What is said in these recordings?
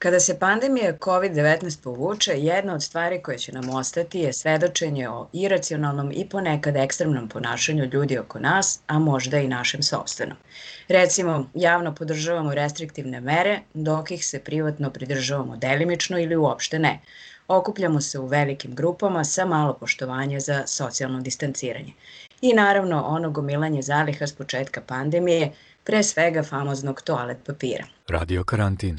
Kada se pandemija COVID-19 povuče, jedna od stvari koje će nam ostati je svedočenje o iracionalnom i ponekad ekstremnom ponašanju ljudi oko nas, a možda i našem sobstvenom. Recimo, javno podržavamo restriktivne mere, dok ih se privatno pridržavamo delimično ili uopšte ne. Okupljamo se u velikim grupama sa malo poštovanja za socijalno distanciranje. I naravno ono gomilanje zaliha s početka pandemije, pre svega famoznog toalet papira. Radio karantin.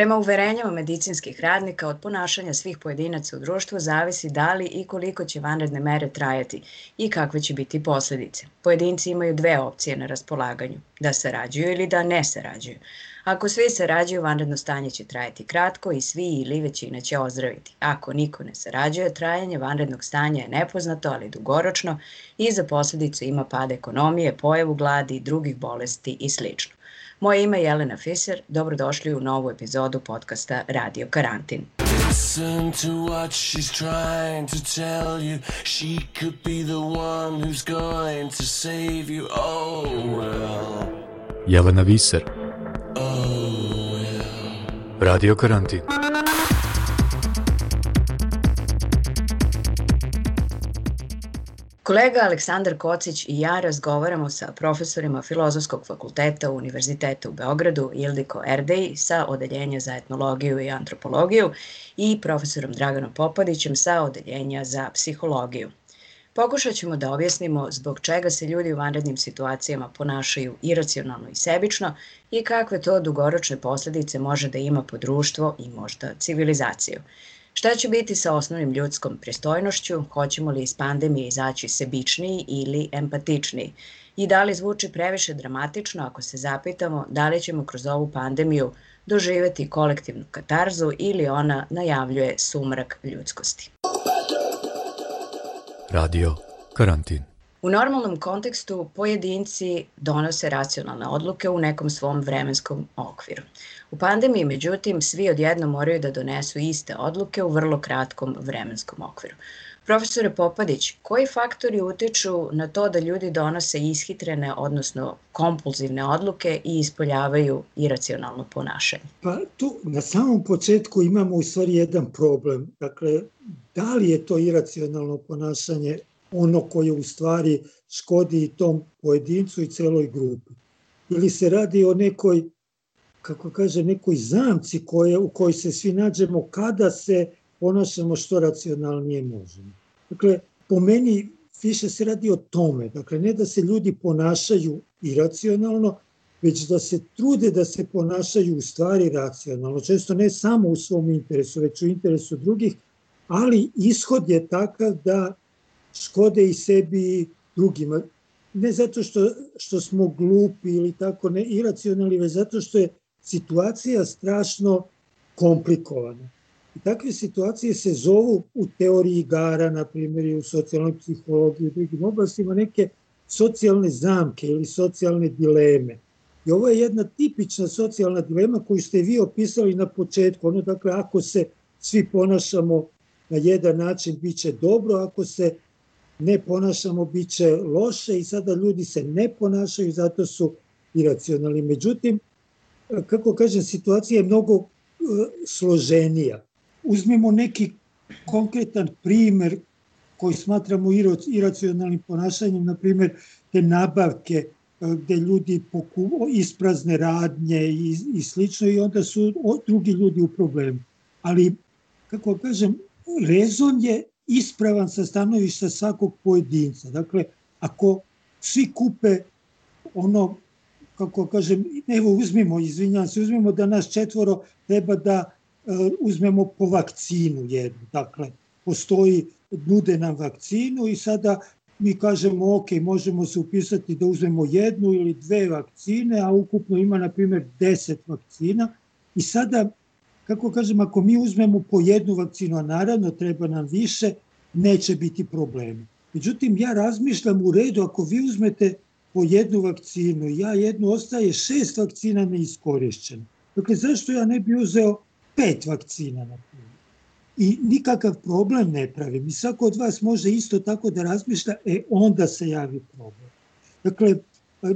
Prema uverenjama medicinskih radnika, od ponašanja svih pojedinaca u društvu zavisi da li i koliko će vanredne mere trajati i kakve će biti posledice. Pojedinci imaju dve opcije na raspolaganju, da sarađuju ili da ne sarađuju. Ako svi sarađuju, vanredno stanje će trajati kratko i svi ili većina će ozdraviti. Ako niko ne sarađuje, trajanje vanrednog stanja je nepoznato, ali dugoročno i za posledicu ima pad ekonomije, pojavu gladi drugih bolesti i slično. Moje ime je Jelena Fiser, dobrodošli u novu epizodu podcasta Radio Karantin. Listen to what she's trying to tell you. She could be the one who's going to save you. Oh well. Jelena Viser. Oh well. Radio Karantin. Kolega Aleksandar Kocić i ja razgovaramo sa profesorima Filozofskog fakulteta Univerziteta u Beogradu Ildiko Erdej sa Odeljenja za etnologiju i antropologiju i profesorom Draganom Popadićem sa Odeljenja za psihologiju. Pokušat ćemo da objasnimo zbog čega se ljudi u vanrednim situacijama ponašaju iracionalno i sebično i kakve to dugoročne posledice može da ima po društvo i možda civilizaciju. Šta će biti sa osnovnim ljudskom pristojnošću? Hoćemo li iz pandemije izaći sebičniji ili empatičniji? I da li zvuči previše dramatično ako se zapitamo da li ćemo kroz ovu pandemiju doživeti kolektivnu katarzu ili ona najavljuje sumrak ljudskosti? Radio Karantin U normalnom kontekstu pojedinci donose racionalne odluke u nekom svom vremenskom okviru. U pandemiji, međutim, svi odjedno moraju da donesu iste odluke u vrlo kratkom vremenskom okviru. Profesore Popadić, koji faktori utiču na to da ljudi donose ishitrene, odnosno kompulzivne odluke i ispoljavaju iracionalno ponašanje? Pa tu na samom početku imamo u stvari jedan problem. Dakle, da li je to iracionalno ponašanje ono koje u stvari škodi i tom pojedincu i celoj grupi? Ili se radi o nekoj kako kaže, nekoj zamci koje, u kojoj se svi nađemo kada se ponašamo što racionalnije možemo. Dakle, po meni više se radi o tome, dakle, ne da se ljudi ponašaju iracionalno, već da se trude da se ponašaju u stvari racionalno, često ne samo u svom interesu, već u interesu drugih, ali ishod je takav da škode i sebi i drugima. Ne zato što, što smo glupi ili tako ne iracionalni, već zato što je situacija strašno komplikovana. I takve situacije se zovu u teoriji igara, na primjer i u socijalnoj psihologiji i drugim oblastima, neke socijalne zamke ili socijalne dileme. I ovo je jedna tipična socijalna dilema koju ste vi opisali na početku. Ono, dakle, ako se svi ponašamo na jedan način, bit će dobro, ako se ne ponašamo, bit će loše i sada ljudi se ne ponašaju, zato su iracionalni. Međutim, kako kažem, situacija je mnogo e, složenija. Uzmimo neki konkretan primer koji smatramo iracionalnim ponašanjem, na primer te nabavke gde ljudi poku, isprazne radnje i, i slično i onda su drugi ljudi u problemu. Ali, kako kažem, rezon je ispravan sa stanovišta svakog pojedinca. Dakle, ako svi kupe ono, kako kažem, evo uzmimo, izvinjam se, uzmimo da nas četvoro treba da uh, uzmemo po vakcinu jednu. Dakle, postoji, nude nam vakcinu i sada mi kažemo ok, možemo se upisati da uzmemo jednu ili dve vakcine, a ukupno ima na primjer 10 vakcina i sada, kako kažem, ako mi uzmemo po jednu vakcinu, a naravno treba nam više, neće biti problema. Međutim, ja razmišljam u redu, ako vi uzmete po jednu vakcinu, ja jednu ostaje šest vakcina neiskorišćena. Dakle, zašto ja ne bi uzeo pet vakcina, na primjer? I nikakav problem ne pravim. I svako od vas može isto tako da razmišlja, e onda se javi problem. Dakle,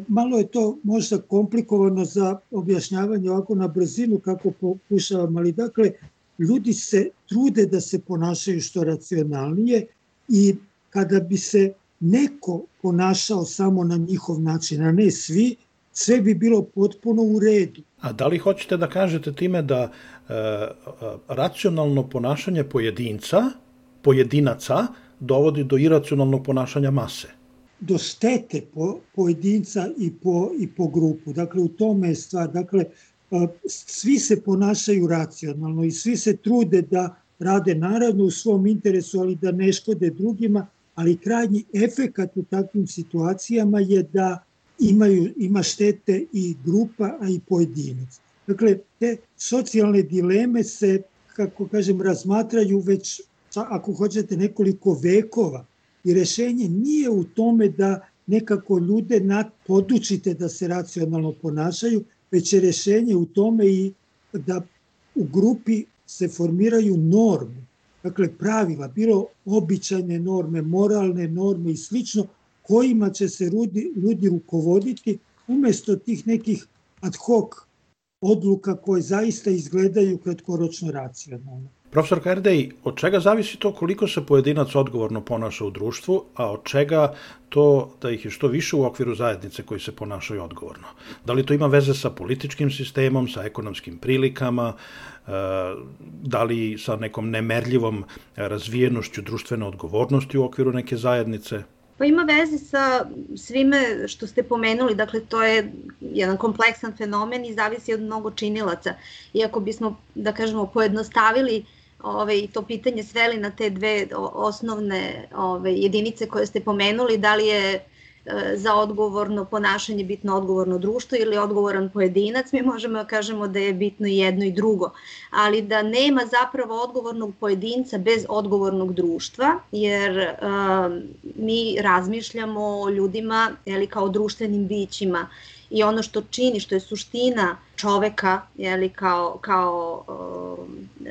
malo je to možda komplikovano za objašnjavanje ovako na brzinu kako pokušavam, ali dakle, ljudi se trude da se ponašaju što racionalnije i kada bi se neko ponašao samo na njihov način, a ne svi, sve bi bilo potpuno u redu. A da li hoćete da kažete time da e, racionalno ponašanje pojedinca, pojedinaca, dovodi do iracionalnog ponašanja mase? Do štete po, pojedinca i po, i po grupu. Dakle, u tome je stvar. Dakle, svi se ponašaju racionalno i svi se trude da rade naravno u svom interesu, ali da ne škode drugima, ali krajnji efekat u takvim situacijama je da imaju, ima štete i grupa, a i pojedinac. Dakle, te socijalne dileme se, kako kažem, razmatraju već, ako hoćete, nekoliko vekova. I rešenje nije u tome da nekako ljude podučite da se racionalno ponašaju, već je rešenje u tome i da u grupi se formiraju norme, dakle pravila, bilo običajne norme, moralne norme i slično, kojima će se ljudi, ljudi rukovoditi umesto tih nekih ad hoc odluka koje zaista izgledaju kratkoročno racionalno. Profesor Kardej, od čega zavisi to koliko se pojedinac odgovorno ponaša u društvu, a od čega to da ih je što više u okviru zajednice koji se ponašaju odgovorno? Da li to ima veze sa političkim sistemom, sa ekonomskim prilikama, e, da li sa nekom nemerljivom razvijenošću društvene odgovornosti u okviru neke zajednice? Pa ima veze sa svime što ste pomenuli, dakle to je jedan kompleksan fenomen i zavisi od mnogo činilaca. Iako bismo, da kažemo, pojednostavili uh, ovaj, to pitanje sveli na te dve osnovne ovaj, jedinice koje ste pomenuli, da li je e, za odgovorno ponašanje bitno odgovorno društvo ili odgovoran pojedinac, mi možemo da kažemo da je bitno i jedno i drugo, ali da nema zapravo odgovornog pojedinca bez odgovornog društva, jer uh, mi razmišljamo o ljudima eli, kao društvenim bićima i ono što čini, što je suština čoveka, jeli, kao, kao uh,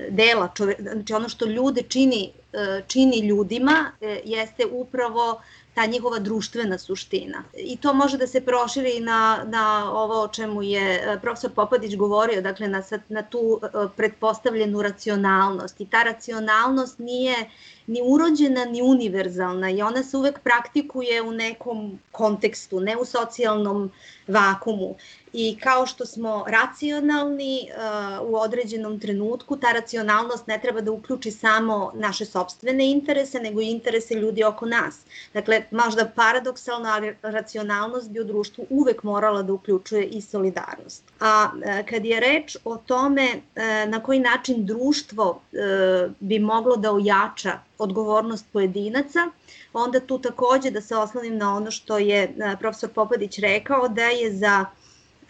dela čoveka, znači ono što ljude čini, uh, čini ljudima, uh, jeste upravo ta njihova društvena suština. I to može da se proširi na, na ovo o čemu je e, profesor Popadić govorio, dakle na, na tu pretpostavljenu racionalnost. I ta racionalnost nije ni urođena ni univerzalna i ona se uvek praktikuje u nekom kontekstu, ne u socijalnom vakumu. I kao što smo racionalni uh, u određenom trenutku, ta racionalnost ne treba da uključi samo naše sobstvene interese, nego i interese ljudi oko nas. Dakle, možda paradoksalno, ali racionalnost bi u društvu uvek morala da uključuje i solidarnost. A uh, kad je reč o tome uh, na koji način društvo bi moglo da ojača odgovornost pojedinaca, onda tu takođe da se oslonim na ono što je uh, profesor Popadić rekao, da je za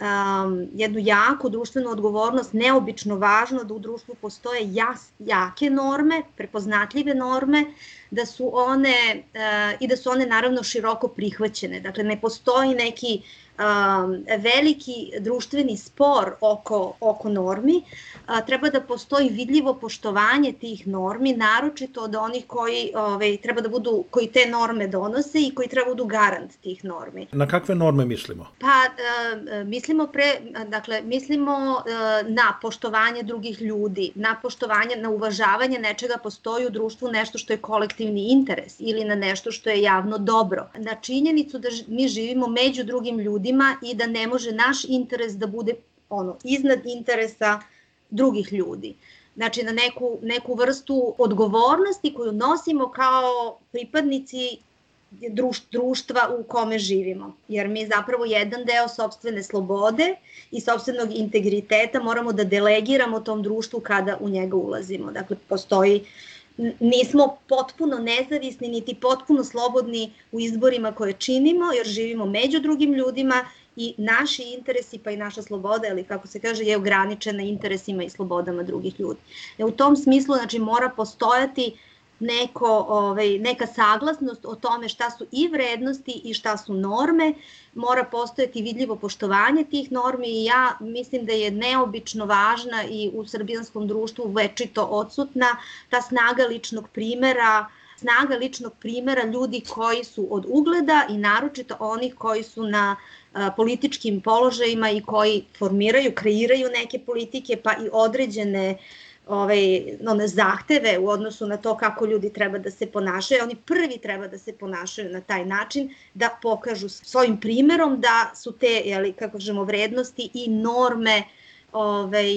um, jednu jaku društvenu odgovornost neobično važno da u društvu postoje jas, jake norme, prepoznatljive norme, da su one uh, i da su one naravno široko prihvaćene. Dakle, ne postoji neki um, veliki društveni spor oko, oko normi, a, treba da postoji vidljivo poštovanje tih normi, naročito od onih koji ovaj, treba da budu, koji te norme donose i koji treba da budu garant tih normi. Na kakve norme mislimo? Pa, a, mislimo pre, dakle, mislimo a, na poštovanje drugih ljudi, na poštovanje, na uvažavanje nečega postoji u društvu nešto što je kolektivni interes ili na nešto što je javno dobro. Na činjenicu da mi živimo među drugim ljudima ljudima i da ne može naš interes da bude ono iznad interesa drugih ljudi. Znači na neku, neku vrstu odgovornosti koju nosimo kao pripadnici društva u kome živimo. Jer mi zapravo jedan deo sobstvene slobode i sobstvenog integriteta moramo da delegiramo tom društvu kada u njega ulazimo. Dakle, postoji nismo potpuno nezavisni niti potpuno slobodni u izborima koje činimo jer živimo među drugim ljudima i naši interesi pa i naša sloboda ili kako se kaže je ograničena interesima i slobodama drugih ljudi. E, u tom smislu znači mora postojati uh, neko, ovaj, neka saglasnost o tome šta su i vrednosti i šta su norme, mora postojati vidljivo poštovanje tih normi i ja mislim da je neobično važna i u srbijanskom društvu večito odsutna ta snaga ličnog primera, snaga ličnog primera ljudi koji su od ugleda i naročito onih koji su na a, političkim položajima i koji formiraju, kreiraju neke politike pa i određene uh, ovaj, one zahteve u odnosu na to kako ljudi treba da se ponašaju. Oni prvi treba da se ponašaju na taj način, da pokažu svojim primerom da su te, jeli, kako kažemo, vrednosti i norme ovaj,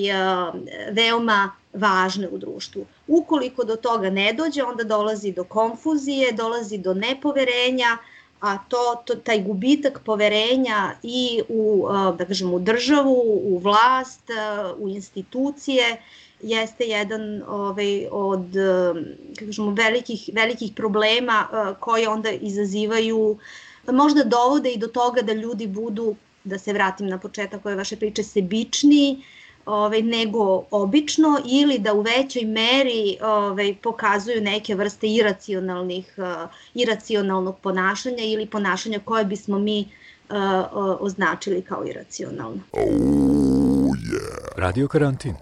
veoma važne u društvu. Ukoliko do toga ne dođe, onda dolazi do konfuzije, dolazi do nepoverenja, a to, to taj gubitak poverenja i u da kažem u državu, u vlast, u institucije jeste jedan ovaj, od kako kažemo, velikih, velikih problema uh, koje onda izazivaju, možda dovode i do toga da ljudi budu, da se vratim na početak ove vaše priče, sebični, ovaj, nego obično ili da u većoj meri ovaj, pokazuju neke vrste iracionalnih, uh, iracionalnog ponašanja ili ponašanja koje bismo mi uh, označili kao iracionalno. Oh, yeah. Radio karantin.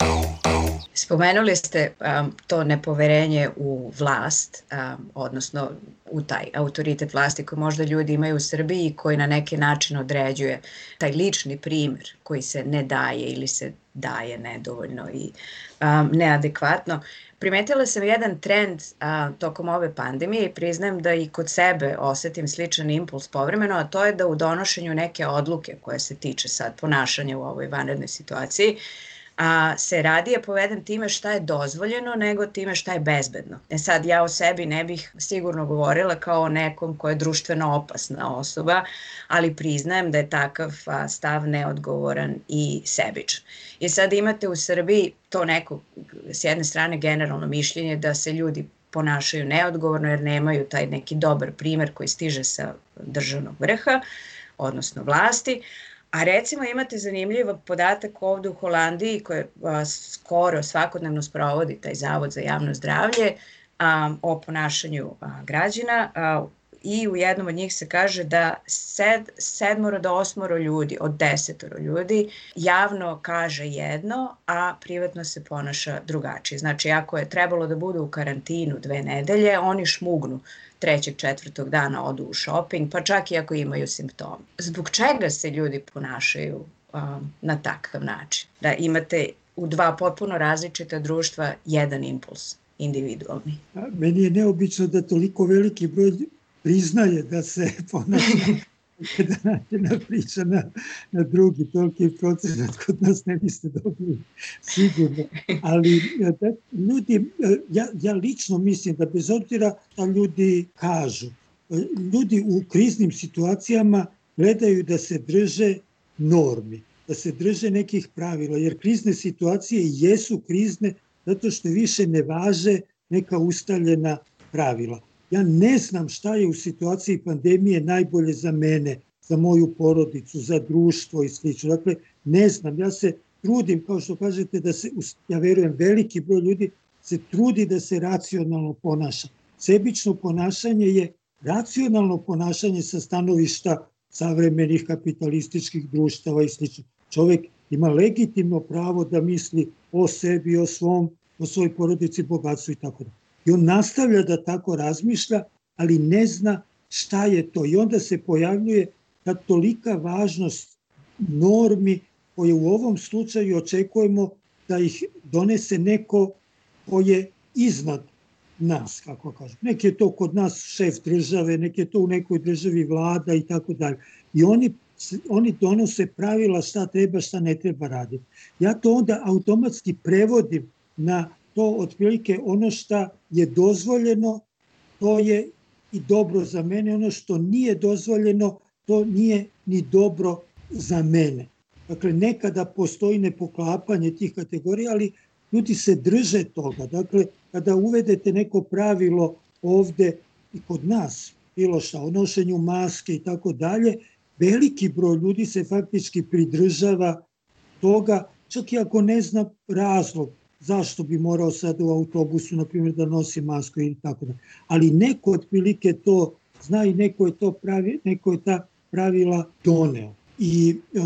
Spomenuli ste um, to nepoverenje u vlast, um, odnosno u taj autoritet vlasti koji možda ljudi imaju u Srbiji i koji na neki način određuje taj lični primer koji se ne daje ili se daje nedovoljno i um, neadekvatno. Primetila sam jedan trend a, tokom ove pandemije i priznajem da i kod sebe osetim sličan impuls povremeno, a to je da u donošenju neke odluke koje se tiče sad ponašanja u ovoj vanrednoj situaciji, a, se radije povedem time šta je dozvoljeno nego time šta je bezbedno. E sad ja o sebi ne bih sigurno govorila kao o nekom ko je društveno opasna osoba, ali priznajem da je takav a, stav neodgovoran i sebičan. I sad imate u Srbiji to neko, s jedne strane generalno mišljenje da se ljudi ponašaju neodgovorno jer nemaju taj neki dobar primer koji stiže sa državnog vrha, odnosno vlasti, A recimo imate zanimljiv podatak ovde u Holandiji koje skoro svakodnevno sprovodi taj Zavod za javno zdravlje o ponašanju građana i u jednom od njih se kaže da sed, sedmoro do osmoro ljudi od desetoro ljudi javno kaže jedno, a privatno se ponaša drugačije. Znači, ako je trebalo da budu u karantinu dve nedelje, oni šmugnu trećeg, četvrtog dana odu u shopping, pa čak i ako imaju simptome. Zbog čega se ljudi ponašaju um, na takav način? Da imate u dva potpuno različita društva jedan impuls individualni. Meni je neobično da toliko veliki broj priznaje da se ponaša da nađena priča na, na drugi, toliki procenat kod nas ne biste dobili sigurno. Ali e, da, ljudi, e, ja, ja lično mislim da bez obzira da ljudi kažu, e, ljudi u kriznim situacijama gledaju da se drže normi, da se drže nekih pravila, jer krizne situacije jesu krizne zato što više ne važe neka ustaljena pravila. Ja ne znam šta je u situaciji pandemije najbolje za mene, za moju porodicu, za društvo i sl. Dakle, ne znam, ja se trudim, kao što kažete, da se, ja verujem, veliki broj ljudi se trudi da se racionalno ponaša. Sebično ponašanje je racionalno ponašanje sa stanovišta savremenih kapitalističkih društava i sl. Čovek ima legitimno pravo da misli o sebi, o svom, o svojoj porodici, bogatstvu i tako da. I on nastavlja da tako razmišlja, ali ne zna šta je to. I onda se pojavljuje ta tolika važnost normi koje u ovom slučaju očekujemo da ih donese neko ko je iznad nas, kako kažem. Nek je to kod nas šef države, nek je to u nekoj državi vlada i tako dalje. I oni oni donose pravila šta treba, šta ne treba raditi. Ja to onda automatski prevodim na to otprilike ono šta je dozvoljeno, to je i dobro za mene, ono što nije dozvoljeno, to nije ni dobro za mene. Dakle, nekada postoji nepoklapanje tih kategorija, ali ljudi se drže toga. Dakle, kada uvedete neko pravilo ovde i kod nas, bilo šta, o nošenju maske i tako dalje, veliki broj ljudi se faktički pridržava toga, čak i ako ne zna razlog zašto bi morao sad u autobusu, na primjer, da nosi masku ili tako da. Ali neko otprilike to zna i neko je to pravi, neko je ta pravila doneo. I e,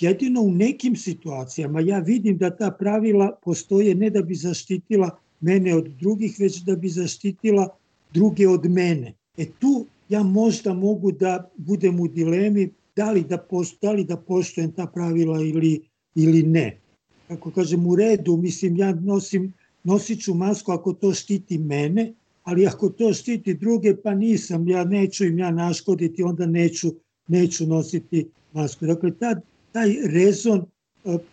jedino u nekim situacijama ja vidim da ta pravila postoje ne da bi zaštitila mene od drugih, već da bi zaštitila druge od mene. E tu ja možda mogu da budem u dilemi da li da, post, da, li da poštojem ta pravila ili, ili ne. Kako kažem, u redu, mislim, ja nosim, nosit ću masku ako to štiti mene, ali ako to štiti druge, pa nisam, ja neću im ja naškoditi, onda neću, neću nositi masku. Dakle, ta, taj rezon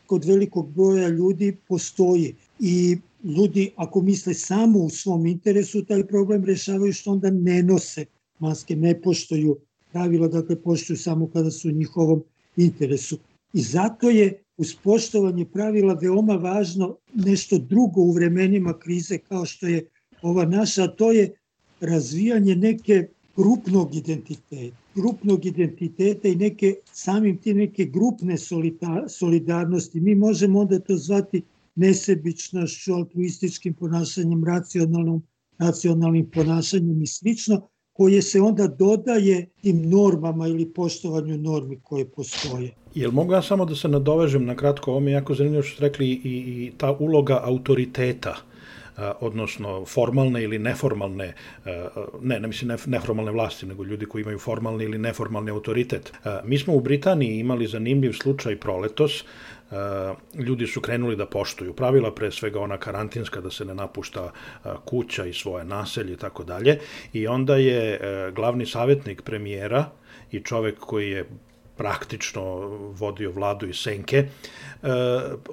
kod velikog broja ljudi postoji i ljudi ako misle samo u svom interesu taj problem rešavaju što onda ne nose maske, ne poštoju pravila, dakle poštuju samo kada su u njihovom interesu. I zato je uz poštovanje pravila veoma važno nešto drugo u vremenima krize kao što je ova naša, a to je razvijanje neke grupnog identiteta, grupnog identiteta i neke, samim ti neke grupne solidarnosti. Mi možemo onda to zvati nesebičnošću, altruističkim ponašanjem, racionalnom, racionalnim ponašanjem i slično, koje se onda dodaje tim normama ili poštovanju normi koje postoje. Jel mogu ja samo da se nadovežem na kratko, ovo mi je jako zanimljivo što ste rekli i, i ta uloga autoriteta odnosno formalne ili neformalne, ne, ne mislim neformalne vlasti, nego ljudi koji imaju formalni ili neformalni autoritet. Mi smo u Britaniji imali zanimljiv slučaj proletos, ljudi su krenuli da poštuju pravila, pre svega ona karantinska, da se ne napušta kuća i svoje naselje i tako dalje. I onda je glavni savjetnik premijera i čovek koji je praktično vodio vladu iz Senke,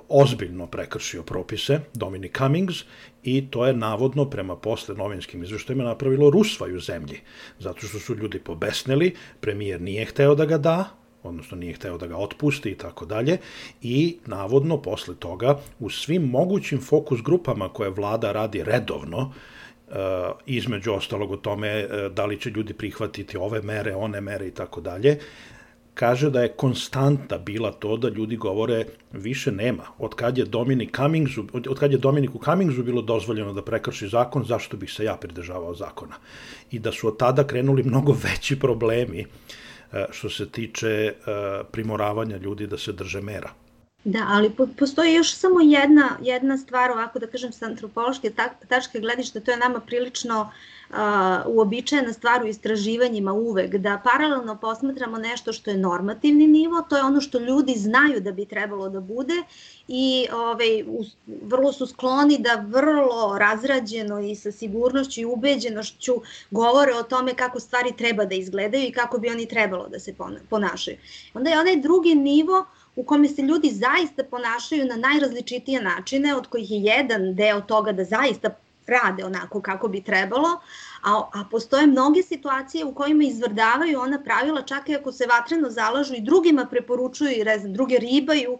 ozbiljno prekršio propise, Dominic Cummings, i to je navodno prema posle novinskim izveštajima napravilo rusvaju zemlji, zato što su ljudi pobesneli, premijer nije hteo da ga da, odnosno nije hteo da ga otpusti i tako dalje, i navodno posle toga u svim mogućim fokus grupama koje vlada radi redovno, Uh, između ostalog o tome uh, da li će ljudi prihvatiti ove mere, one mere i tako dalje, kaže da je konstanta bila to da ljudi govore više nema. Od kad je Dominic Cummingsu, od, kad je Dominiku Cummingsu bilo dozvoljeno da prekrši zakon, zašto bih se ja pridržavao zakona? I da su od tada krenuli mnogo veći problemi e, što se tiče e, primoravanja ljudi da se drže mera. Da, ali postoji još samo jedna, jedna stvar, ovako da kažem, sa antropološke tačke gledišta, to je nama prilično uh, uobičajena stvar u istraživanjima uvek, da paralelno posmatramo nešto što je normativni nivo, to je ono što ljudi znaju da bi trebalo da bude i ovaj, vrlo su skloni da vrlo razrađeno i sa sigurnošću i ubeđenošću govore o tome kako stvari treba da izgledaju i kako bi oni trebalo da se ponašaju. Onda je onaj drugi nivo u kome se ljudi zaista ponašaju na najrazličitije načine, od kojih je jedan deo toga da zaista rade onako kako bi trebalo, a, a postoje mnoge situacije u kojima izvrdavaju ona pravila čak i ako se vatreno zalažu i drugima preporučuju i rezam, druge ribaju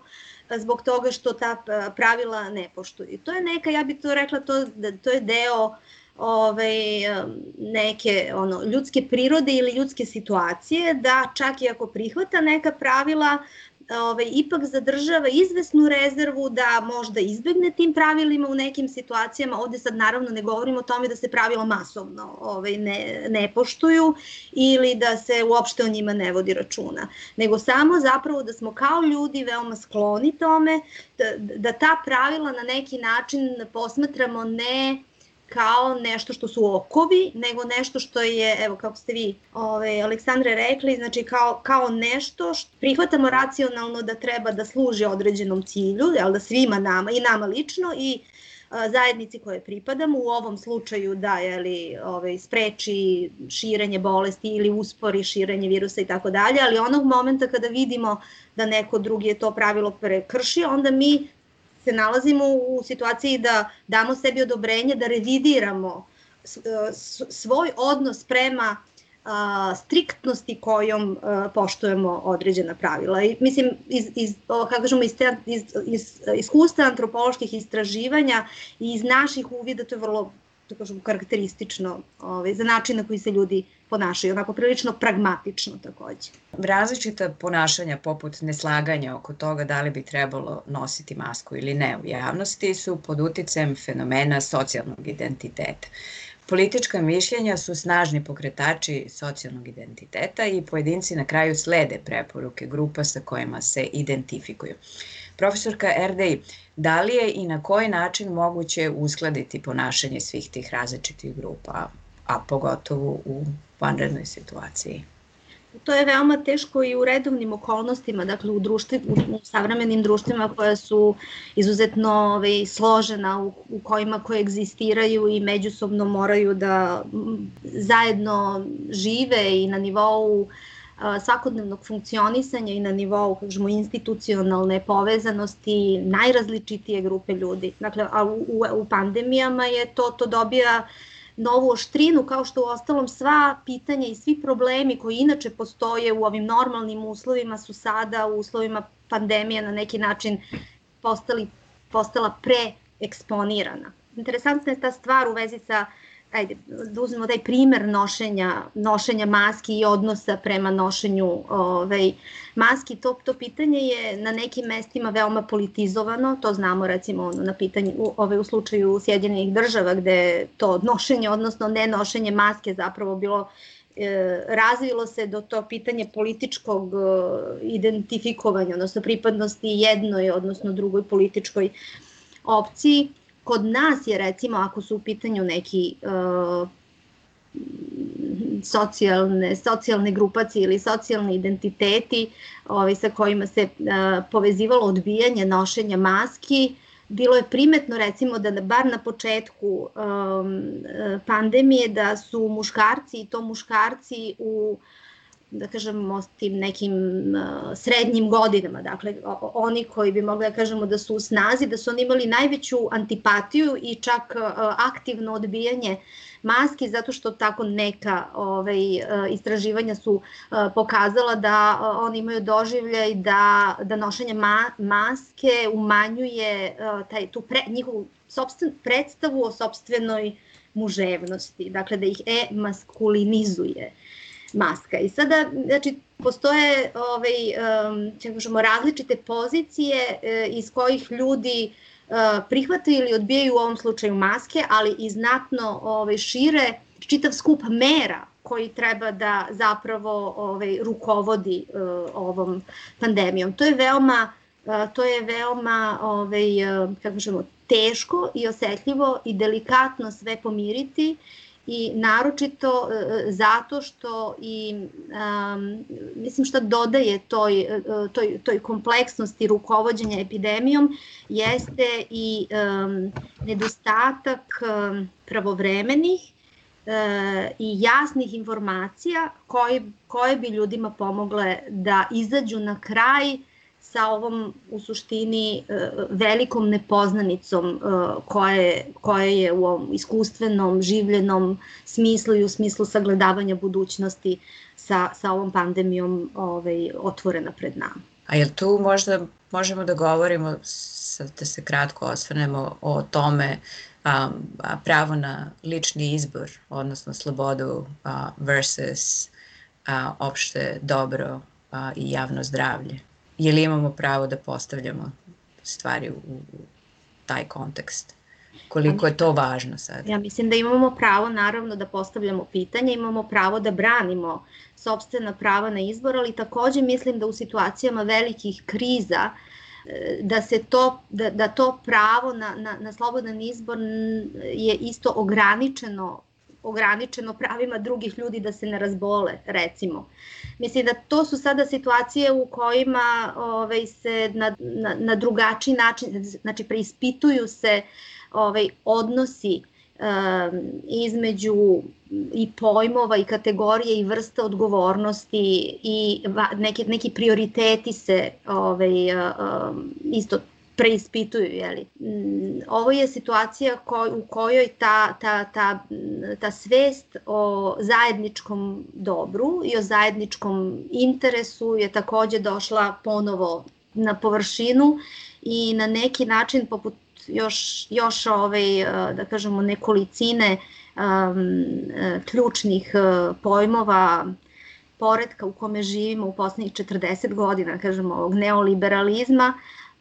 zbog toga što ta pravila ne poštuju. To je neka, ja bih to rekla, to, da, to je deo ovaj, neke ono, ljudske prirode ili ljudske situacije, da čak i ako prihvata neka pravila, ovaj, ipak zadržava izvesnu rezervu da možda izbegne tim pravilima u nekim situacijama. Ovde sad naravno ne govorimo o tome da se pravila masovno ovaj, ne, ne poštuju ili da se uopšte o njima ne vodi računa, nego samo zapravo da smo kao ljudi veoma skloni tome, da, da ta pravila na neki način posmatramo ne kao nešto što su okovi, nego nešto što je, evo kako ste vi, ove, Aleksandre, rekli, znači kao, kao nešto što prihvatamo racionalno da treba da služi određenom cilju, jel da svima nama i nama lično i zajednici koje pripadamo, u ovom slučaju da je li ovaj, spreči širenje bolesti ili uspori širenje virusa i tako dalje, ali onog momenta kada vidimo da neko drugi je to pravilo prekršio, onda mi se nalazimo u situaciji da damo sebi odobrenje da revidiramo svoj odnos prema a, striktnosti kojom a, poštujemo određena pravila. I, mislim, iz, iz, kako kažemo, iz, te, iz, iz iskustva antropoloških istraživanja i iz naših uvida, to je vrlo da kažem, karakteristično ovaj, za način na koji se ljudi ponašaju, onako prilično pragmatično takođe. Različita ponašanja poput neslaganja oko toga da li bi trebalo nositi masku ili ne u javnosti su pod uticajem fenomena socijalnog identiteta. Politička mišljenja su snažni pokretači socijalnog identiteta i pojedinci na kraju slede preporuke grupa sa kojima se identifikuju. Profesorka Erdej, da li je i na koji način moguće uskladiti ponašanje svih tih različitih grupa, a pogotovo u vanrednoj situaciji? To je veoma teško i u redovnim okolnostima, dakle u, društvi, u, savremenim društvima koja su izuzetno ovaj, složena, u, u kojima koegzistiraju i međusobno moraju da zajedno žive i na nivou svakodnevnog funkcionisanja i na nivou kažemo, institucionalne povezanosti najrazličitije grupe ljudi. Dakle, a u, u, u pandemijama je to, to dobija novu oštrinu, kao što u ostalom sva pitanja i svi problemi koji inače postoje u ovim normalnim uslovima su sada u uslovima pandemije na neki način postali, postala preeksponirana. Interesantna je ta stvar u vezi sa uh, ajde, da uzmemo taj primer nošenja, nošenja maski i odnosa prema nošenju ovaj, maski, to, to pitanje je na nekim mestima veoma politizovano, to znamo recimo ono, na pitanje, u, ovaj, u slučaju Sjedinjenih država gde to nošenje, odnosno ne nošenje maske zapravo bilo e, razvilo se do to pitanje političkog e, identifikovanja, odnosno pripadnosti jednoj, odnosno drugoj političkoj opciji Kod nas je recimo ako su u pitanju neki uh, socijalne, socijalne grupacije ili socijalni identiteti ovaj, sa kojima se uh, povezivalo odbijanje nošenja maski, bilo je primetno recimo da bar na početku um, pandemije da su muškarci i to muškarci u uh, da kažemo, s tim nekim uh, srednjim godinama, dakle, oni koji bi mogli da kažemo da su u snazi, da su oni imali najveću antipatiju i čak uh, aktivno odbijanje maski, zato što tako neka ovaj, istraživanja su uh, pokazala da oni imaju doživljaj da, da nošenje ma, maske umanjuje taj, tu pre, njihovu sobstven, predstavu o sobstvenoj muževnosti, dakle da ih e-maskulinizuje. Uh, maska. I sada, znači, postoje ovaj, um, kažemo, različite pozicije uh, iz kojih ljudi uh, prihvataju ili odbijaju u ovom slučaju maske, ali i znatno ovaj, šire čitav skup mera koji treba da zapravo ovaj, rukovodi uh, ovom pandemijom. To je veoma uh, to je veoma ovaj, uh, kako kažemo, teško i osetljivo i delikatno sve pomiriti i naročito e, e, zato što i mislim što dodaje toj, e, toj, toj kompleksnosti rukovodđenja epidemijom jeste i nedostatak pravovremenih uh, i jasnih informacija koje, koje bi ljudima pomogle da izađu na kraj sa ovom u suštini e, velikom nepoznanicom e, koje, koje je u ovom iskustvenom, življenom smislu i u smislu sagledavanja budućnosti sa, sa ovom pandemijom ovaj, otvorena pred nama. A jel tu možda možemo da govorimo, da se kratko osvrnemo o tome a, a pravo na lični izbor, odnosno slobodu a, versus a, opšte dobro a, i javno zdravlje? Je li imamo pravo da postavljamo stvari u, u taj kontekst? Koliko je to važno sad? Ja mislim da imamo pravo naravno da postavljamo pitanje, imamo pravo da branimo sobstvena prava na izbor, ali takođe mislim da u situacijama velikih kriza e, da se to, da, da to pravo na, na, na slobodan izbor je isto ograničeno ograničeno pravima drugih ljudi da se ne razbole, recimo. Mislim da to su sada situacije u kojima ovaj, se na, na, na drugačiji način, znači preispituju se ovaj, odnosi između i pojmova i kategorije i vrste odgovornosti i neki, neki prioriteti se ovaj, isto preispituju. Jeli. Mm, ovo je situacija koj, u kojoj ta, ta, ta, ta svest o zajedničkom dobru i o zajedničkom interesu je takođe došla ponovo na površinu i na neki način poput još, još ovaj, da kažemo nekolicine um, ključnih pojmova poredka u kome živimo u poslednjih 40 godina, kažemo, ovog neoliberalizma,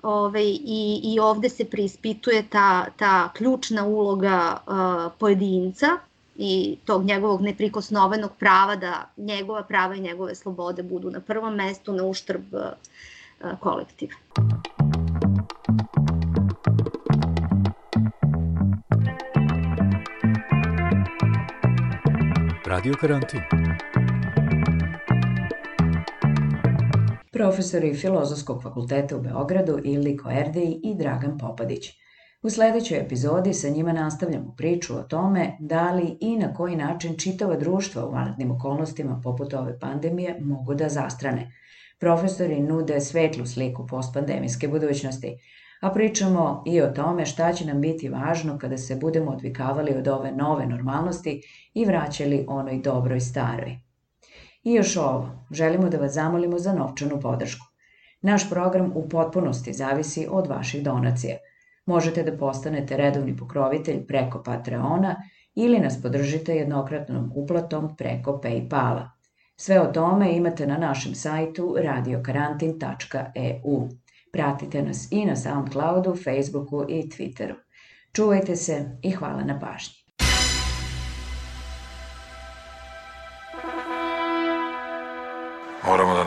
Ove, i, i ovde se preispituje ta, ta ključna uloga uh, pojedinca i tog njegovog neprikosnovenog prava da njegova prava i njegove slobode budu na prvom mestu na uštrb uh, kolektiva. Radio karantin. Profesori Filozofskog fakulteta u Beogradu Iliko Erdeji i Dragan Popadić. U sledećoj epizodi sa njima nastavljamo priču o tome da li i na koji način čitava društva u vanrednim okolnostima poput ove pandemije mogu da zastrane. Profesori nude svetlu sliku postpandemijske budućnosti, a pričamo i o tome šta će nam biti važno kada se budemo odvikavali od ove nove normalnosti i vraćali onoj dobroj staroj. I još ovo, želimo da vas zamolimo za novčanu podršku. Naš program u potpunosti zavisi od vaših donacija. Možete da postanete redovni pokrovitelj preko Patreona ili nas podržite jednokratnom uplatom preko Paypala. Sve o tome imate na našem sajtu radiokarantin.eu. Pratite nas i na Soundcloudu, Facebooku i Twitteru. Čuvajte se i hvala na pažnji.